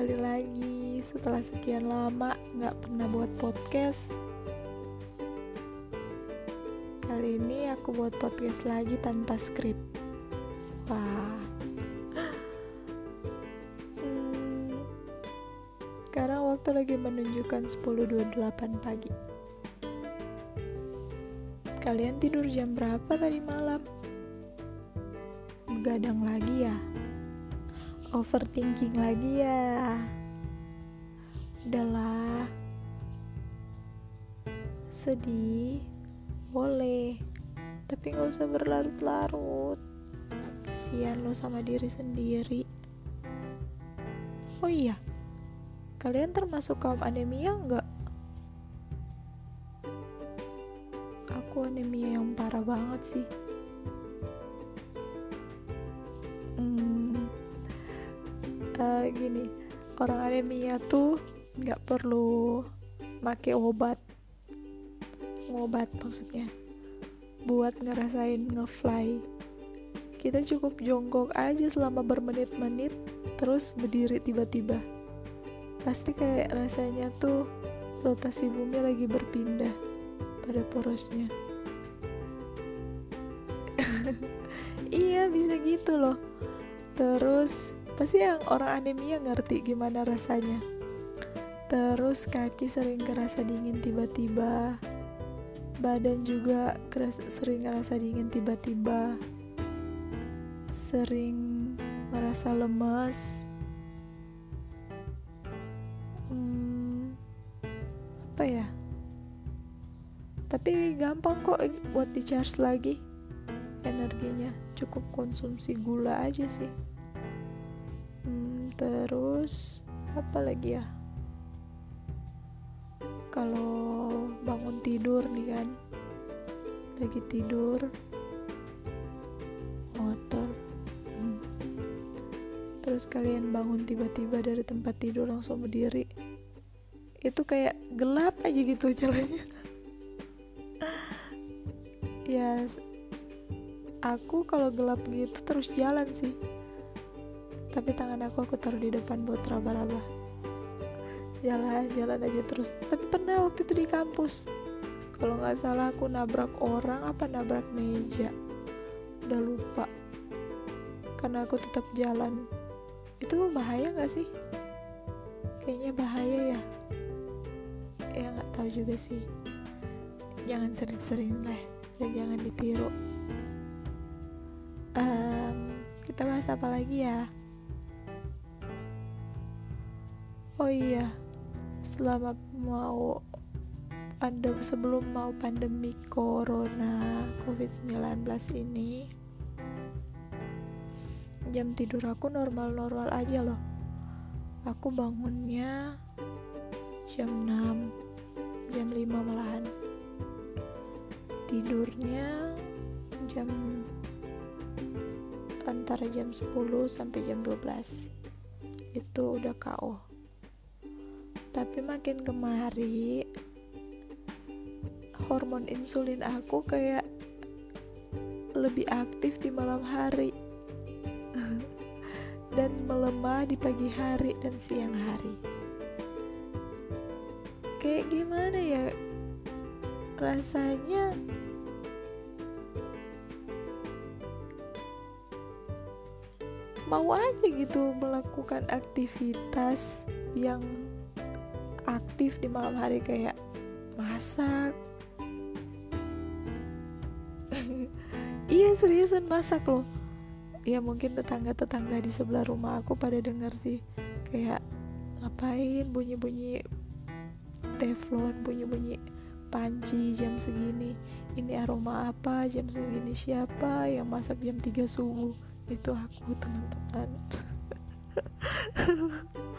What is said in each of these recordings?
kembali lagi. Setelah sekian lama nggak pernah buat podcast Kali ini aku buat podcast lagi tanpa skrip. Wah. Hmm, Sekarang waktu lagi menunjukkan 10.28 pagi. Kalian tidur jam berapa tadi malam? Begadang lagi ya? Overthinking lagi ya. Udahlah. Sedih. Boleh. Tapi gak usah berlarut-larut. Kasihan lo sama diri sendiri. Oh iya. Kalian termasuk kaum anemia nggak? Aku anemia yang parah banget sih uh, gini. Orang anemia tuh nggak perlu make obat. Ngobat maksudnya. Buat ngerasain ngefly. Kita cukup jongkok aja selama bermenit-menit terus berdiri tiba-tiba. Pasti kayak rasanya tuh rotasi bumi lagi berpindah pada porosnya. Iya bisa gitu loh. Terus pasti yang orang anemia ngerti? Gimana rasanya? Terus kaki sering kerasa dingin tiba-tiba. Badan juga sering ngerasa dingin tiba-tiba. Sering merasa lemas hmm, apa ya? Tapi gampang kok buat di charge lagi energinya. Cukup konsumsi gula aja sih terus apa lagi ya? Kalau bangun tidur nih kan. Lagi tidur. Motor. Hmm. terus kalian bangun tiba-tiba dari tempat tidur langsung berdiri. Itu kayak gelap aja gitu jalannya ya aku kalau gelap gitu terus jalan sih tapi tangan aku aku taruh di depan buat raba-raba jalan jalan aja terus. Tapi pernah waktu itu di kampus. Kalau nggak salah aku nabrak orang apa nabrak meja. Udah lupa. Karena aku tetap jalan. Itu bahaya nggak sih? Kayaknya bahaya ya. Ya nggak tahu juga sih. Jangan sering-sering lah dan jangan ditiru. Um, kita bahas apa lagi ya oh iya selama mau pandem sebelum mau pandemi corona covid-19 ini jam tidur aku normal-normal aja loh. Aku bangunnya jam 6 jam 5 malahan. Tidurnya jam antara jam 10 sampai jam 12 itu udah KO tapi makin kemari hormon insulin aku kayak lebih aktif di malam hari. Dan melemah di pagi hari dan siang hari. Kayak gimana ya? Rasanya mau aja gitu melakukan aktivitas yang aktif di malam hari kayak masak. Iya seriusan masak loh. Ya mungkin tetangga-tetangga di sebelah rumah aku pada dengar sih kayak ngapain bunyi-bunyi teflon bunyi-bunyi panci jam segini. Ini aroma apa jam segini siapa yang masak jam 3 subuh. Itu aku teman-teman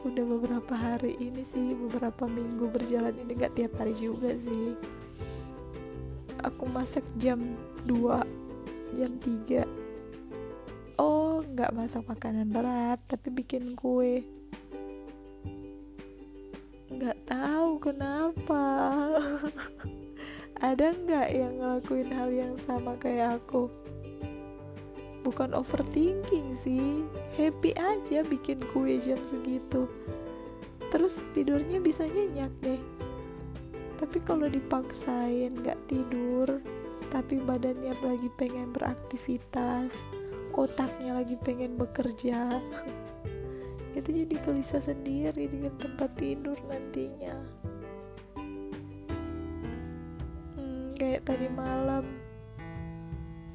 udah beberapa hari ini sih beberapa minggu berjalan ini gak tiap hari juga sih. Aku masak jam 2 jam 3 oh nggak masak makanan berat tapi bikin kue. Nggak tahu kenapa. Ada nggak yang ngelakuin hal yang sama kayak aku bukan overthinking sih. Happy aja bikin kue jam segitu. Terus tidurnya bisa nyenyak deh. Tapi kalau dipaksain gak tidur tapi badannya lagi pengen beraktivitas otaknya lagi pengen bekerja itu jadi gelisah sendiri dengan tempat tidur nantinya. Hmm, kayak tadi malam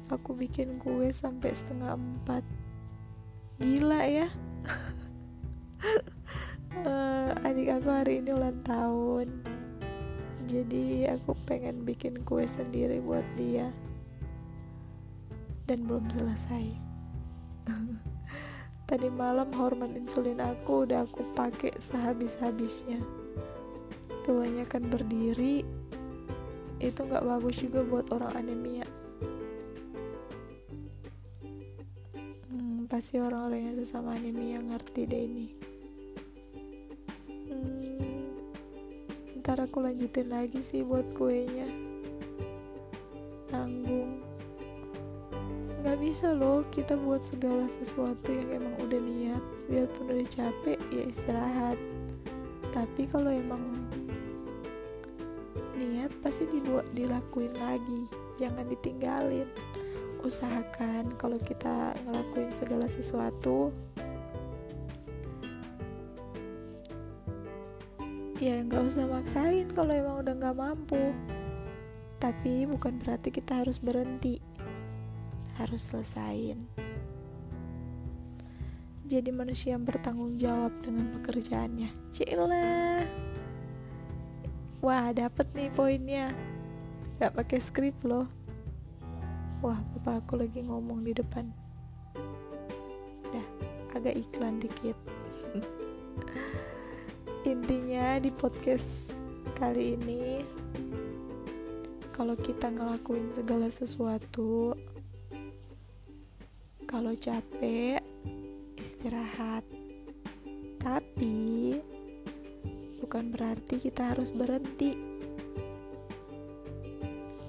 aku bikin kue sampai setengah empat. Gila ya. Uh, adik aku hari ini ulang tahun. Jadi aku pengen bikin kue sendiri buat dia. Dan belum selesai. Tadi malam hormon insulin aku udah aku pakai sehabis-habisnya. Kebanyakan berdiri. Itu nggak bagus juga buat orang anemia pasti orang-orang yang sesama anemia ngerti deh ini. Hmm, ntar aku lanjutin lagi sih buat kuenya. Tanggung nggak bisa loh kita buat segala sesuatu yang emang udah niat. Biarpun udah capek ya istirahat. Tapi kalau emang niat pasti dibuat dilakuin lagi. Jangan ditinggalin usahakan kalau kita ngelakuin segala sesuatu. Ya nggak usah maksain kalau emang udah nggak mampu. Tapi bukan berarti kita harus berhenti. Harus selesain. Jadi manusia yang bertanggung jawab dengan pekerjaannya. Cila. Wah dapet nih poinnya. Gak pakai skrip loh wah papa aku lagi ngomong di depan? Udah agak iklan dikit. Intinya di podcast kali ini kalau kita ngelakuin segala sesuatu kalau capek istirahat. Tapi bukan berarti kita harus berhenti.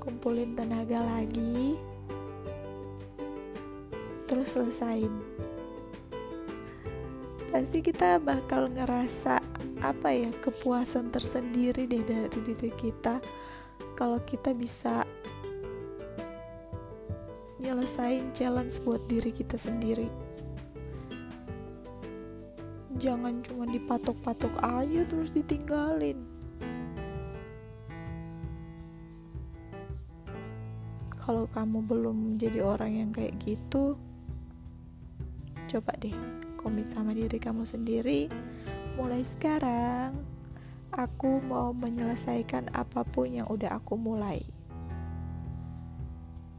Kumpulin tenaga lagi terus selesain pasti kita bakal ngerasa apa ya kepuasan tersendiri deh dari diri kita. Kalau kita bisa nyelesain challenge buat diri kita sendiri. Jangan cuma dipatok-patok aja terus ditinggalin. Kalau kamu belum jadi orang yang kayak gitu Coba deh komit sama diri kamu sendiri. Mulai sekarang, aku mau menyelesaikan apa pun yang udah aku mulai.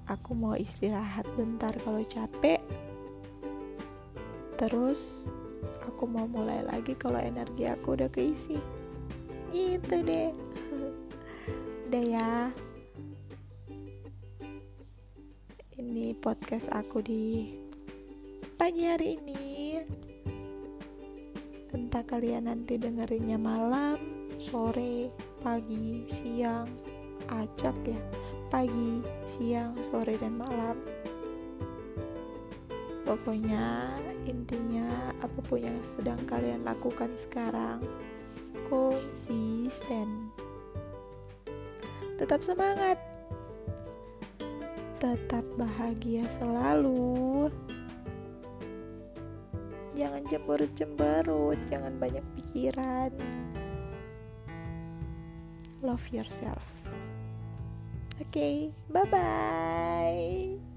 Aku mau istirahat bentar kalau capek. Terus aku mau mulai lagi kalau energi aku udah keisi. Itu deh. Udah ya. Ini podcast aku di pagi hari ini. Entah kalian nanti dengerinnya malam sore pagi siang acak ya. Pagi siang sore dan malam. Pokoknya intinya apa pun yang sedang kalian lakukan sekarang konsisten. Tetap semangat. Tetap bahagia selalu jangan cemberut-cemberut jangan banyak pikiran. Love yourself. Oke okay, bye bye